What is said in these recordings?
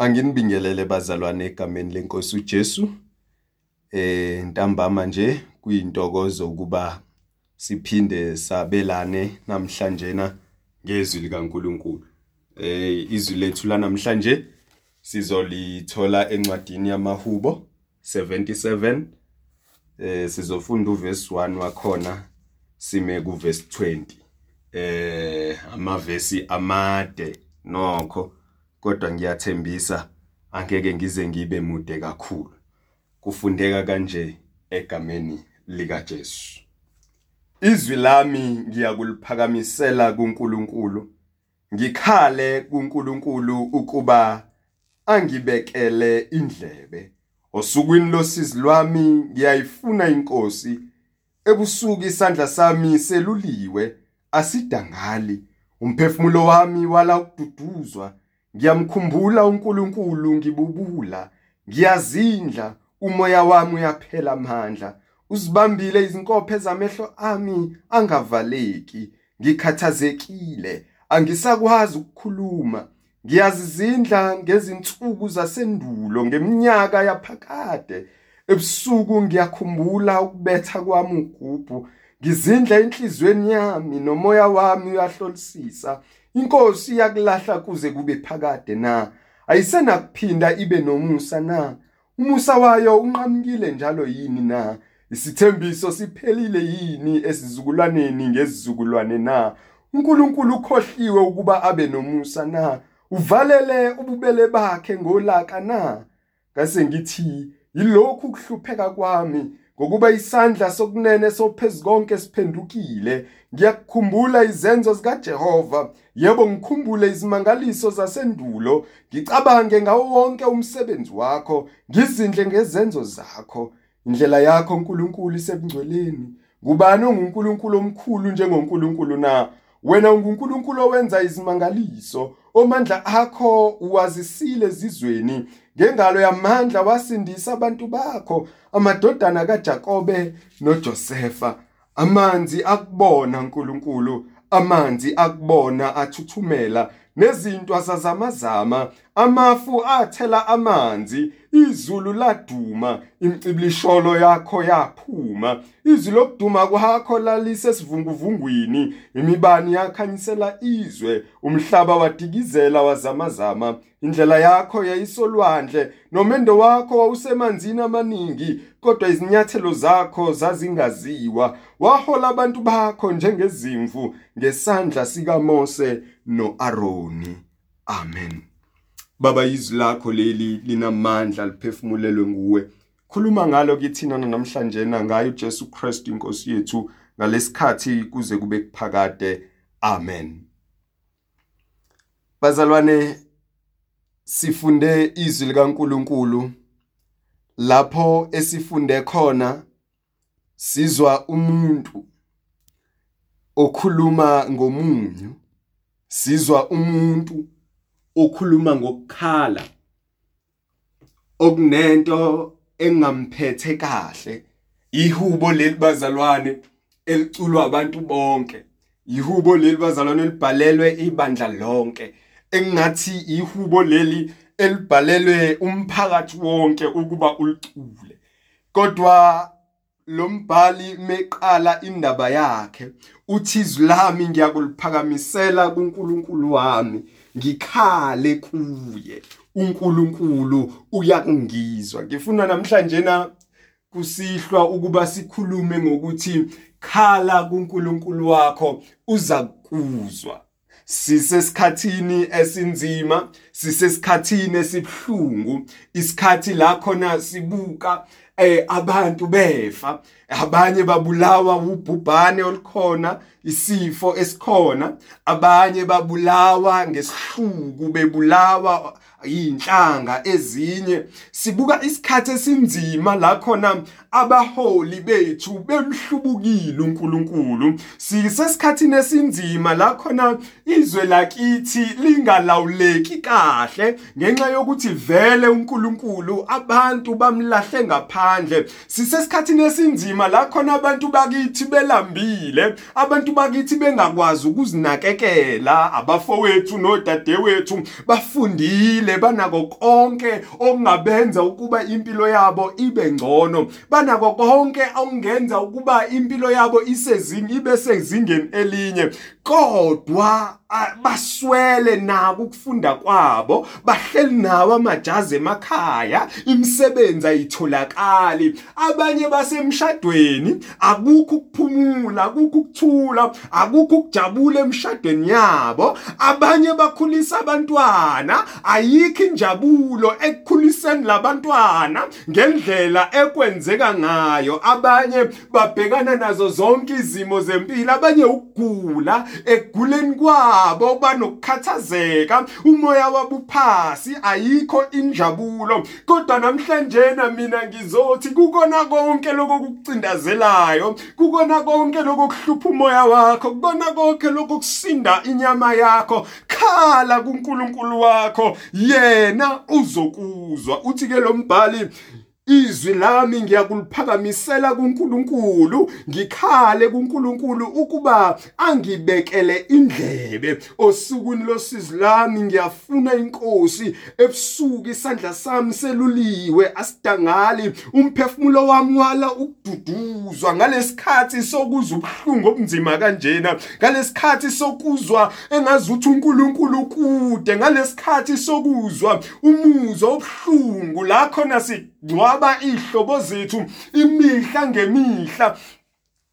Anginibingelele bazalwane egameni lenkosi uJesu. Eh ntambama nje kuyintokozo ukuba siphinde sabelane namhlanje na ngezwi likaNkuluNkulu. Eh izwi lethu la namhlanje sizolithola encwadini yamahubo 77 eh sizofunda uverse 1 wakhona sime kuverse 20 eh amavesi amade nokho kodwa ngiyathembisa angeke ngize ngibe mude kakhulu. Kufundeka kanje egameni lika Jesu Izwi lami ngiyakuliphakamisela kuNkulunkulu. Ngikhale kuNkulunkulu ukuba angibekele indlebe. Osukwini losizi lwami ngiyayifuna inkosi. Ebusuku isandla sami seluliwe asidangali umphefumulo wami wala ukududuzwa. Ngiyamkhumbula uNkulunkulu ngibubula. Ngiyazindla umoya wami uyaphela amandla. Uzibambile izinkophe zamehlo ami angavaleki. Ngikhathazekile angisakwazi ukukhuluma. Ngiyazizindla ngezinsuku zasendulo ngeminyaka yaphakade. Ebusuku ngiyakhumbula ukubetha kwami ugubhu. Ngizindla enhlizweni yami nomoya wami uyahlolisisa. Inkosi iyakulahla kuze kube phakade na? Ayisenakuphinda ibe nomusa na? Umusa wayo unqamukile njalo yini na? Isithembiso siphelile yini esizukulwaneni ngezizukulwane na? uNkulunkulu ukhohliwe ukuba abe nomusa na? Uvalele ububele bakhe ngolaka na? Ngase ngithi yilokhu kuhlupheka kwami. Ngokuba isandla sokunene sophezukonke siphendukile ngiyakukhumbula izenzo zikaJehova. Yebo ngikhumbule izimangaliso zasendulo. Ngicabange ngawo wonke umsebenzi wakho. Ngizindle ngezenzo zakho. Indlela yakho uNkulunkulu isebungcweleni ngubani onguNkulunkulu omkhulu njengoNkulunkulu na? Wena unguNkulunkulu owenza izimangaliso. Omandla akho uwazisile ezizweni. Ngengalo yamandla wasindisa abantu bakho amadodana kaJakobe noJosefa. Amanzi akubona uNkulunkulu amanzi akubona athuthumela nezinto asazamazama amafu athela amanzi izulu laduma imcibilisholo yakho yaphuma izwi lokuduma kwakho lalisesivunguvungwini imibani yakhanyisela izwe umhlaba wadikizela wazamazama indlela yakho yayisolwandle nomendo wakho wawusemanzini amaningi kodwa izinyathelo zakho zazingaziwa wahola abantu bakho njengezimvu ngesandla sikaMose noAaroni amen Baba izwi lakho leli linamandla liphefumulelwe nguwe. Khuluma ngalo kithina namhlanje na ngayo uJesu Kristu inkosi yethu ngalesikhathi kuze kube kuphakade. Amen. Bazalwane sifunde izwi likaNkuluNkulu lapho esifunde khona sizwa umuntu okhuluma ngomunyu sizwa umuntu okhuluma ngokukhala okunento engamphethe kahle ihubo leli bazalwane eliculwa abantu bonke ihubo leli bazalwane elibhalelwe ibandla lonke engathi ihubo leli elibhalelwe umphakathi wonke ukuba ulicule. Kodwa lo mbhali meqala indaba yakhe uthi izwi lami ngiyakuliphakamisela kuNkulunkulu wami ngikhale kuye. uNkulunkulu uyakungizwa. Ngifuna namhlanje na kusihlwa ukuba sikhulume ngokuthi khala kuNkulunkulu wakho uza kuzwa sisesikhathini esinzima sisesikhathini esibhlungu isikhathi la khona sibuka eh abantu befa. Abanye babulawa ubhubhane olukhona isifo esikhona. Abanye babulawa ngesihluku bebulawa yinhlanga ezinye. Sibuka isikhathi esinzima la khona abaholi bethu bemhlubukile uNkulunkulu. Sisesikhathini esinzima la khona izwe lakithi lingalawuleki kahle ngenxa yokuthi vele uNkulunkulu abantu bamlahle ngaphandle. Sisesikhathini esinzima la khona abantu bakithi belambile abantu bakithi bengakwazi ukuzinakekela. Abafowethu nodadewethu bafundile. Banako konke okungabenza ukuba impilo yabo ibe ngcono. Banako konke okungenza ukuba impilo yabo isezingeni ibe sezingeni elinye. Kodwa baswele nako ukufunda kwabo bahleli nawo amajazi emakhaya imisebenzi ayitholakali. Abanye basemshadweni akukho ukuphumula akukho ukuthula akukho ukujabula emshadweni yabo. Abanye bakhulisa abantwana ayikho injabulo ekukhuliseni labantwana ngendlela ekwenzeka ngayo. Abanye babhekana nazo zonke izimo zempilo abanye ukugula ekuguleni kwabo babo banokukhathazeka. Umoya wabo uphasi ayikho injabulo. Kodwa namhlanje na mina ngizothi kukona konke lokho kukucindazelayo kukona konke lokho kuhlupha umoya wakho kukona konke lokho kusinda inyama yakho. Khala kuNkulunkulu wakho. Yena uzokuzwa. Uthi ke lo mbhali izwi lami ngiyakuliphakamisela kuNkulunkulu ngikhale kuNkulunkulu ukuba angibekele indlebe. Osukwini losizi lami ngiyafuna inkosi ebusuku isandla sami seluliwe asidangali umphefumulo wami wala ukududuzwa ngalesikhathi sokuzwa ubuhlungu obunzima kanjena ngalesikhathi sokuzwa engazuthi uNkulunkulu kude ngalesikhathi sokuzwa umuzwa obuhlungu la khona sigcwaba kwaba ihlobo zethu imihla ngemihla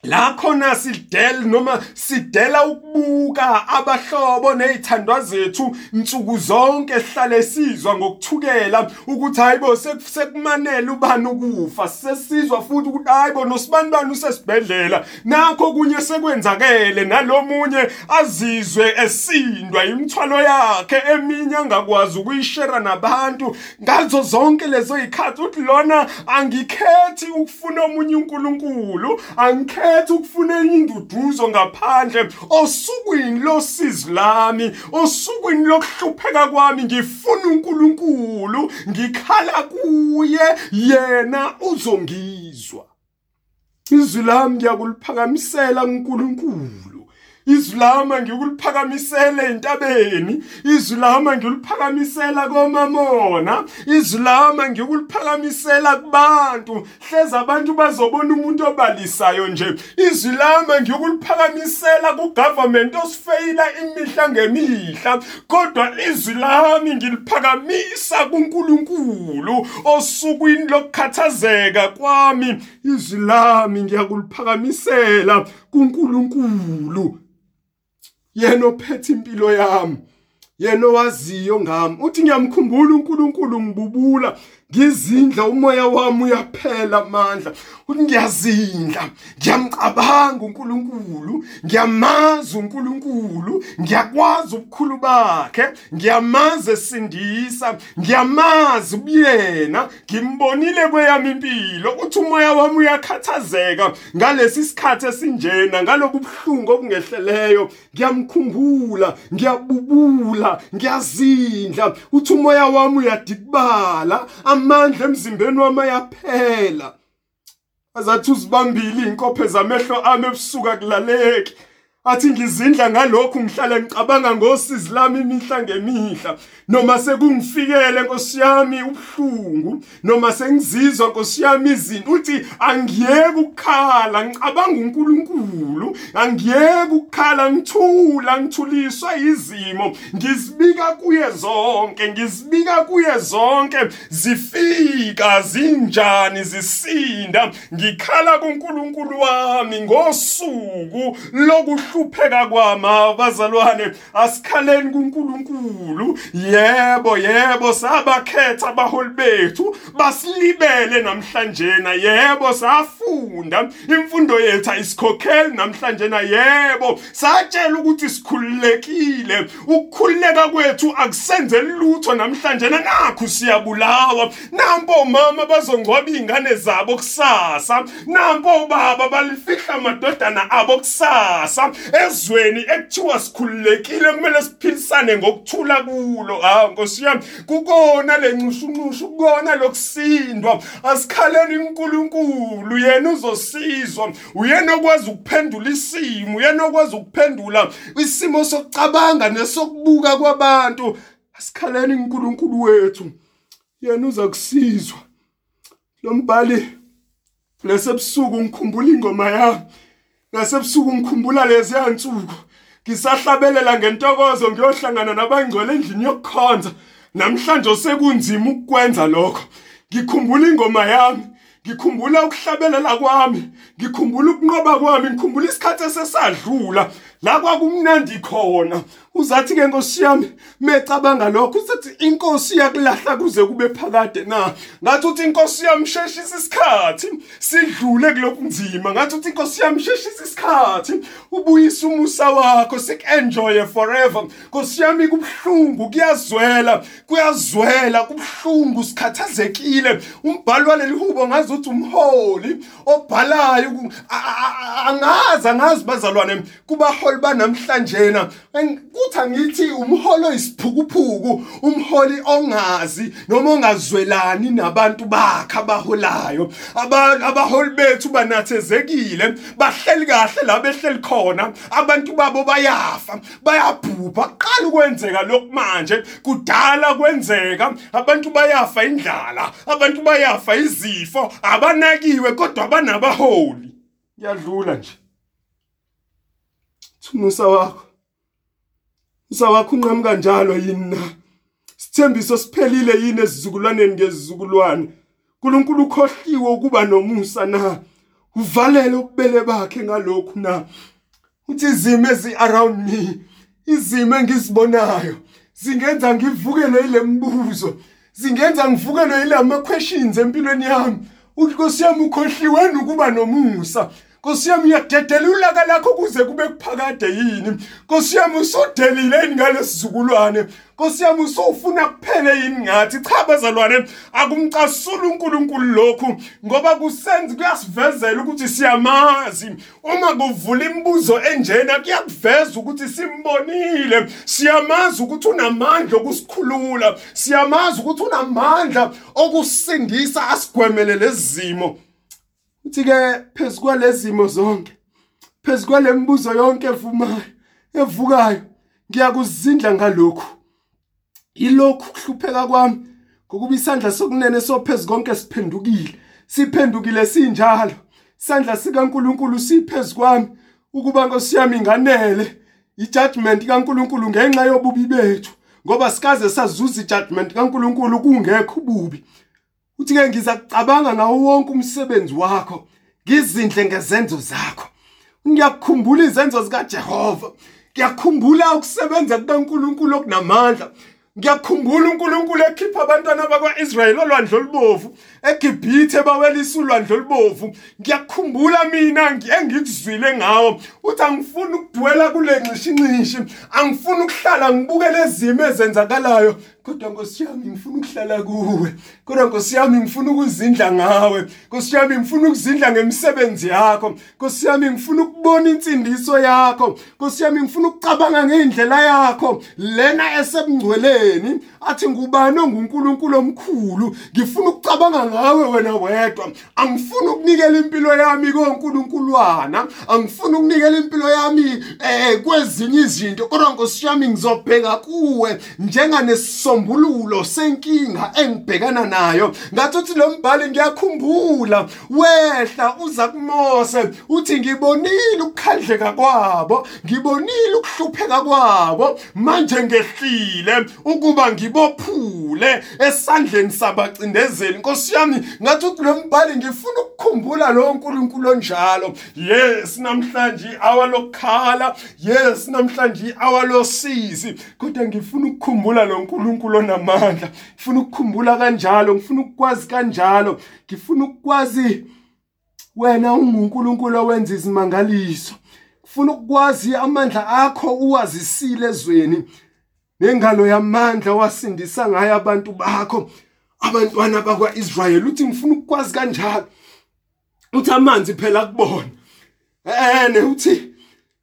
la khona sidel noma sidela ukubuka abahlobo nezithandwa zethu insuku zonke sihlale sizwa ngokuthukela ukuthi hayibo sekumanele ubani ukufa sesizwa futhi ukuthi hayibo nosibanibani usesibhedlela nakho kunye sekwenzakele nalomunye azizwe esindwa imithwalo yakhe eminye angakwazi ukuyishera nabantu ngazo zonke lezo zikhathi uthi lona angikhethi ukufuna omunye uNkulunkulu angikhethi ethi ukufuna induduzo ngaphandle. Osukwini losizi lami osukwini lokuhlupheka kwami ngifuna uNkulunkulu ngikhala kuye yena uzongizwa. Izwi lami ngiyakuliphakamisela uNkulunkulu izwi lami ngikuliphakamisele entabeni. Izwi lami ngikuliphakamisela komamona. Izwi lami ngikuliphakamisela kubantu. Hleza abantu bazobona umuntu obalisayo nje. Izwi lami ngikuliphakamisela kugovernment osifeyila imihla ngemihla. Kodwa izwi lami ngiliphakamisa kuNkulunkulu osukwini lokukhathazeka kwami. Izwi lami ngiyakuliphakamisela kuNkulunkulu. Yena ophethe impilo yami. Yena owaziyo ngami. Uthi ngiyamkhumbula uNkulunkulu ngibubula. Ngizindla umoya wami uyaphela amandla. Uthi ngiyazindla ngiyamcabanga uNkulunkulu ngiyamaza uNkulunkulu ngiyakwazi ubukhulu bakhe ngiyamaza esindisa ngiyamazi ubuyena ngimbonile kweyami impilo. Uthi umoya wami uyakhathazeka ngalesi sikhathi esinjena ngalobu buhlungu obungehleleyo ngiyamkhumbula ngiyabubula ngiyazindla. Uthi umoya wami uyadikibala amandla emzimbeni wami ayaphela. Azathi uzibambile inkophe zamehlo ami ebusuku akulaleki. Athi ngizindla ngalokhu ngihlale ngicabanga ngosizi lami imihla ngemihla. Noma sekungifikele nkosi yami ubuhlungu. Noma sengizizwa nkosi yami izinto. Uthi angiyeke ukukhala ngicabanga uNkulunkulu. Angiyeke ukukhala ngithula ngithuliswa izimo ngizibika kuye zonke ngizibika kuye zonke. Zifika zinjani zisinda. Ngikhala kuNkulunkulu wami ngosuku lokuhlupheka ukuhlupheka kwami abazalwane asikhaleni kuNkulunkulu. Yebo yebo sabakhetha abaholi bethu basilibele namhlanje na yebo safunda. Imfundo yethu ayisikhokheli namhlanje na yebo. Satshela ukuthi sikhululekile. Ukukhululeka kwethu akusenzeli lutho namhlanje na nakho siyabulawa. Nampo omama bazongcwaba izingane zabo kusasa. Nampo baba balifihla amadodana abo kusasa. Ezweni ekuthiwa sikhululekile kumele siphilisane ngokuthula kulo. Ha nkosi yami kukona lencushunqushu kukona lokusindwa asikhaleni uNkulunkulu yena uzosizwa. Uyena okwazi ukuphendula isimo uyena okwazi ukuphendula isimo sokucabanga nesokubuka kwabantu. Asikhaleni uNkulunkulu wethu yena uza kusizwa lo mbhali lesebusuku ngikhumbula ingoma yami. Ngasebusuku ngikhumbula lezi yansuku. Ngisahlabelela ngentokozo ngiyohlangana nabangcwele endlini yokukhonza. Namhlanje sekunzima ukukwenza lokho. Ngikhumbula ingoma yami ngikhumbula ukuhlabelela kwami ngikhumbula ukunqoba kwami ngikhumbula isikhathi esesadlula. La kwakumnandi khona. Uzathi ke nkosi yami mecabanga lokho usethi inkosi iyakulahla kuze kube phakade na? Ngathi uthi inkosi yami sheshisa isikhathi sidlule kulobunzima ngathi uthi inkosi yami sheshisa isikhathi ubuyisa umusa wakho sik-enjoye forever. Nkosi yami kubhlungu kuyazwela kuyazwela kubhlungu sikhathazekile. Umbhali waleli hubo ngazi uthi umholi obhalayo angazi angazi bazalwane kubaholi banamhlanjena uthi angithi umholo isiphukuphuku umholi ongazi noma ongazwelani nabantu bakhe abaholayo. Abaholi bethu banathezekile bahleli kahle la behleli khona abantu babo bayafa bayabhubha. Qala ukwenzeka lokhu manje kudala kwenzeka abantu bayafa indlala abantu bayafa izifo abanakiwe kodwa abanabaholi. Yadlula nje. Thumusa wakho. Usawakho unqamu kanjalo yini na? Sithembiso siphelile yini esizukulwaneni ngezizukulwane? uNkulunkulu ukhohliwe ukuba nomusa na? Uvalele ububele bakhe ngalokhu na? Uthi izimo ezi around me, izimo engizibonayo zingenza ngivukele ile mbuzo, zingenza ngivukelwe ile ama questions empilweni yami. Uthi Nkosi yami ukhohliwe ukuba nomusa. Nkosi yami uyadedela ulaka lakho kuze kube kuphakade yini? Nkosi yami usodelile yini ngalesizukulwane? Nkosi yami usofuna kuphele yini ngathi? Cha bazalwane akumcasula uNkulunkulu lokhu ngoba kusenza kuyasivezela ukuthi siyamazi. Uma kuvula imibuzo enjena kuyakuveza ukuthi simbonile. Siyamazi ukuthi unamandla okusikhulula. Siyamazi ukuthi unamandla okusindisa asigwemele lezimo uthi ke phezukwa lezimo zonke phezukwa lembuzo yonke evumayo evukayo ngiyakuzindla ngalokhu. Ilokhu kuhlupheka kwami ngokuba isandla sokunene sophezulu konke siphendukile siphendukile sinjalo. Isandla sikaNkuluNkulu siphezulu kwami ukuba Nkosi yami nganele ijudgment kaNkuluNkulu ngenxa yobubi bethu ngoba sikaze sazuza ijudgment kaNkuluNkulu kungekho ububi. Uthi ke ngizakucabanga ngawo wonke umsebenzi wakho ngizindle ngezenzo zakho. Ngiyakukhumbula izenzo zika Jehova ngiyakukhumbula ukusebenza kukaNkuluNkulu okunamandla. Ngiyakhumbula uNkulunkulu ekhipha abantwana bakwaIsrayeli olwandle olubovu eGibhithe bawelisa ulwandle olubovu. Ngiyakhumbula mina engikuzwile ngawo uthi angifuni ukudwela kule ncishincishi angifuni ukuhlala ngibukele ezimo ezenzakalayo. Kodwa nkosi yami ngifuna ukuhlala kuwe. Kodwa nkosi yami ngifuna ukuzindla ngawe. Nkosi yami ngifuna ukuzindla ngemisebenzi yakho. Nkosi yami ngifuna ukubona insindiso yakho. Nkosi yami ngifuna ukucabanga ngeindlela yakho. Lena esebungcweleni athi ngubani onguNkulunkulu omkhulu ngifuna ukucabanga ngawe wena wedwa. Angifuni ukunikela impilo yami koNkulunkuluwana. Angifuni ukunikela impilo yami eh kwezinye izinto. Kodwa nkosi yami ngizobheka kuwe njenganesiso isisombululo senkinga engibhekana nayo. Ngathi uthi lo mbhali ngiyakhumbula. Wehla uza kumose. Uthi ngibonile ukukhandleka kwabo ngibonile ukuhlupheka kwabo. Manje ngehlile ukuba ngibophule esandleni sabacindezeli. Nkosi yami ngathi uthi lo mbhali ngifuna ukukhumbula lo nkulunkulu onjalo. Yes namhlanje awalokhala yes namhlanje awalosizi. Kodwa ngifuna ukukhumbula lo nkulunkulu uNkulunkulu onamandla ngifuna ukukhumbula kanjalo ngifuna ukukwazi kanjalo. Ngifuna ukwazi wena unguNkulunkulu owenza izimangaliso. Ngifuna ukwazi amandla akho uwazisile ezweni. Nengalo yamandla wasindisa ngayo abantu bakho abantwana bakwaIsrael uthi ngifuna ukwazi kanjalo. Uthi amanzi phela kubona ene uthi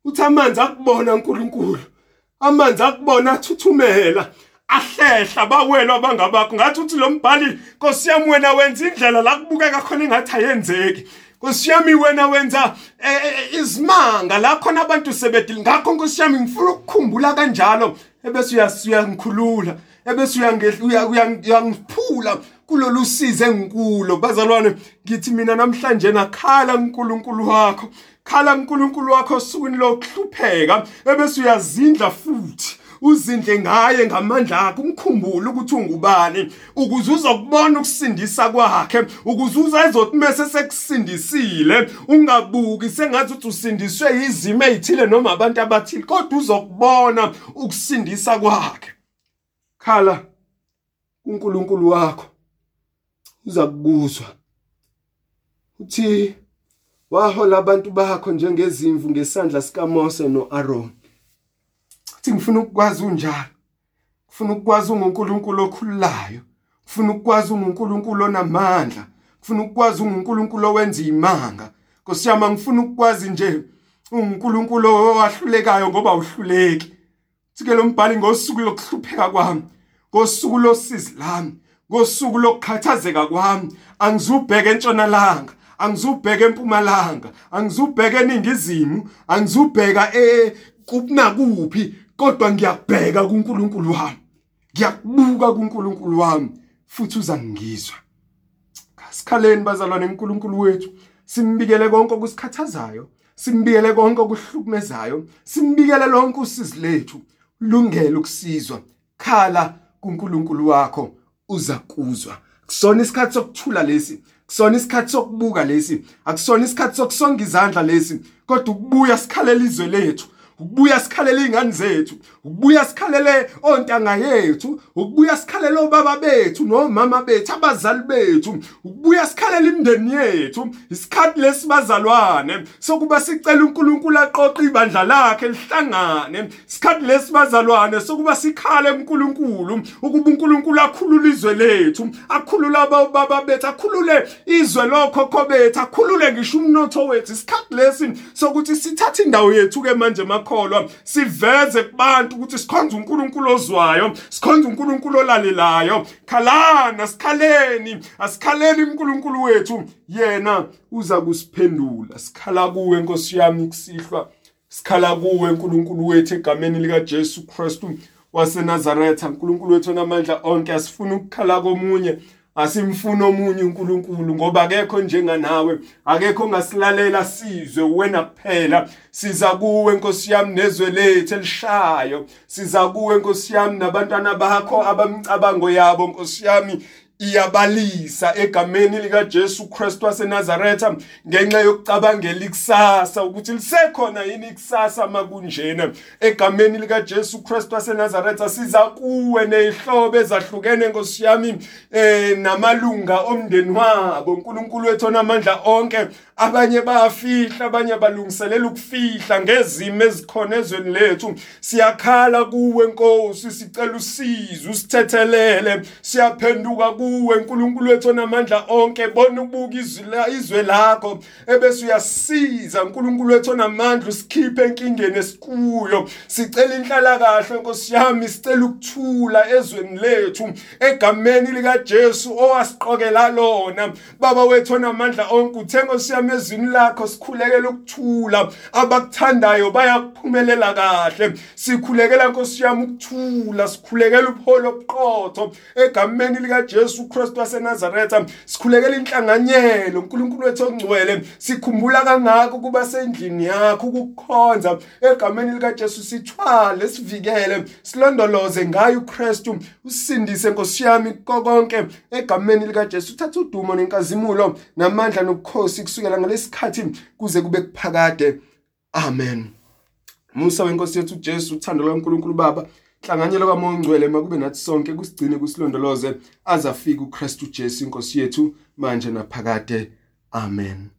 uthi amanzi akubona uNkulunkulu amanzi akubona athuthumela. Ahlehla bawelwa bangabakho ngathi uthi lo mbhali Nkosi yami wena wenza indlela la kubukeka khona engathi ayenzeki. Nkosi yami wena wenza eh, eh, eh, izimanga la khona abantu sebedile ngakho Nkosi yami ngifuna ukukhumbula kanjalo. Ebese uyangikhulula ebese uyangiphula kulolu size engikulo bazalwane ngithi mina namhlanje nakhala uNkulunkulu wakho khala uNkulunkulu wakho sukwini lokuhlupheka. Ebese uyazindla futhi. Uzindle ngaye ngamandla akhe umkhumbule ukuthi ungubani ukuze uzokubona ukusindisa kwakhe ukuze uzayizothi mase sekusindisile ungabuki sengathi uthi usindiswe izimo ezithile noma abantu abathile kodwa uzokubona ukusindisa kwakhe. Khala uNkulunkulu wakho uza kubuzwa uthi wahola abantu bakho njengezimvu ngesandla sikaMose noAaron Uthi ngifuna ukukwazi unjalo. Ngifuna ukukwazi unguNkulunkulu okhululayo. Ngifuna ukukwazi unguNkulunkulu onamandla. Ngifuna ukukwazi unguNkulunkulu owenza imanga. Nkosiyama ngifuna ukukwazi nje unguNkulunkulu owahlulekayo ngoba uhluleki. Sike lo mbhali ngosuku lokuhlupheka kwami. Ngosuku losizi lami. Ngosuku lokukhathazeka kwami. Angizubheka entshonalanga. angizubheka empumalanga angizubheka eningizimu angizubheka e kuphi kodwa ngiyabheka kuNkulunkulu wami. Ngiyakubuka kuNkulunkulu wami futhi uzangizwa. Kasikhaleni bazalwane uNkulunkulu wethu. Simbikele konke okusikhathazayo simbikele konke okuhlukumezayo simbikele lonke usizi lethu. Lungele ukusizwa. Khala kuNkulunkulu wakho uza kuzwa. Kusona isikhathi sokuthula lesi kusona isikhathi sokubuka lesi akusona isikhathi sokusonga izandla lesi kodwa ukubuya sikhalela izwe lethu. Ukubuya sikhalele izingane zethu. Ukubuya sikhalele ontanga yethu ukubuya sikhalele obaba bethu nomama bethu abazali bethu. Ukubuya sikhalele imindeni yethu isikhathi lesibazalwane sokuba sicela uNkulunkulu aqoqe ibandla lakhe lihlangane. Isikhathi lesibazalwane sokuba sikhale uNkulunkulu ukuba uNkulunkulu akhulule izwe lethu akhulule ababa bethu akhulule izwe lokhokho bethu akhulule ngisho umnotho wethu. Isikhathi lesi sokuthi sithathe indawo yethu ke manje makholwa siveze kubantu ukuthi sikhonza uNkulunkulu ozwayo sikhonza uNkulunkulu olalelayo. Khalana sikhaleni asikhaleni uNkulunkulu wethu. Yena uza kusiphendula sikhala kuwe Nkosi yami kusihlwa. Sikhala kuwe uNkulunkulu wethu egameni lika Jesu Kristu waseNazaretha. uNkulunkulu wethu onamandla onke asifuna ukukhala komunye. Asimfuna omunye uNkulunkulu ngoba akekho njenganawe akekho ongasilalela sizwe wena kuphela. Siza kuwe Nkosi yami nezwe lethu elishayo. Siza kuwe Nkosi yami nabantwana bakho abamcabango yabo Nkosi yami. Iyabalisa egameni lika Jesu Kristu waseNazaretha ngenxa yokucabangela ikusasa ukuthi lisekhona yini ikusasa makunjena egameni lika Jesu Kristu waseNazaretha siza kuwe nezihlobo ezahlukene ngosiyami eh namalunga omndeni wabo uNkulunkulu wethu onamandla onke abanye bayafihla abanye balungiselela ukufihla ngezimo ezikhona ezweni lethu. Siyakhala kuwe Nkosi sicela usizo usithethelele. Siyaphenduka kuwe uNkulunkulu wethu onamandla onke bona ubuka izwe lakho. Ebese uyasiza uNkulunkulu wethu onamandla usikhiphe enkingeni esikuyo. Sicela inhlalakahle Nkosi yami sicela ukuthula ezweni lethu. Egameni lika Jesu owasiqokela lona baba wethu onamandla onke uthe Nkosi yami ezwini lakho sikhulekela ukuthula. Abakuthandayo bayakuphumelela kahle. Sikhulekela Nkosi yami ukuthula. Sikhulekela upholo obuqotho egameni lika Jesu Kristu waseNazaretha. Sikhulekela inhlanganyelo uNkulunkulu wethu ongcwele. Sikhumbula kangaka ukuba sendlini yakho ukukhonza egameni lika Jesu sithwale sivikele silondoloze ngayo uKristu. Usindise Nkosi yami konke egameni lika Jesu uthatha udumo nenkazimulo namandla nobukhosi kusukela ngalesikhathi kuze kube kuphakade. Amen. Musa wenkosi yethu Jesu uthando lwaNkulunkulu Baba Hlanganyelo kaMoya Ngcwele makube nathi sonke kusigcine kusilondoloze azafika uKristu Jesu inkosi yethu manje naphakade. Amen.